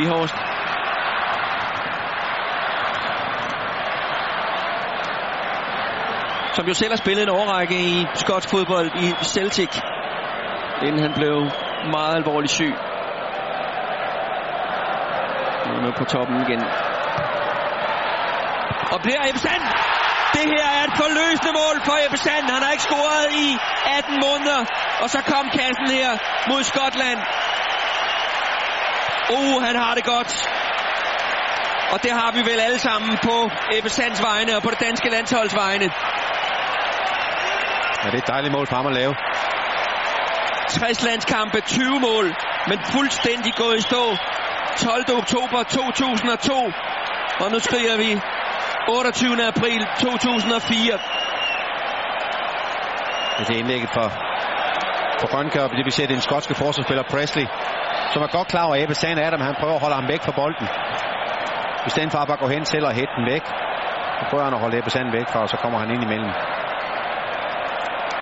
Vihorst. Som jo selv har spillet en overrække i skotsk fodbold i Celtic, inden han blev meget alvorligt syg. Nu er på toppen igen. Og bliver Ebbe Sand. Det her er et forløsende mål for Ebbe Sand. Han har ikke scoret i 18 måneder. Og så kom kassen her mod Skotland. Uh, han har det godt. Og det har vi vel alle sammen på Ebbe Sands vegne og på det danske landsholds vegne. Ja, det er et dejligt mål for ham at lave. 60 landskampe, 20 mål, men fuldstændig gået i stå. 12. oktober 2002. Og nu skriver vi 28. april 2004. Det er indlægget for, for Grønkær, det vi ser, det er en skotske forsvarsspiller Presley, som er godt klar over, at Ebbe Sand Adam, han prøver at holde ham væk fra bolden. I stedet for at bare gå hen til og hætte den væk, så prøver han at holde Ebbe Sand væk fra, og så kommer han ind imellem.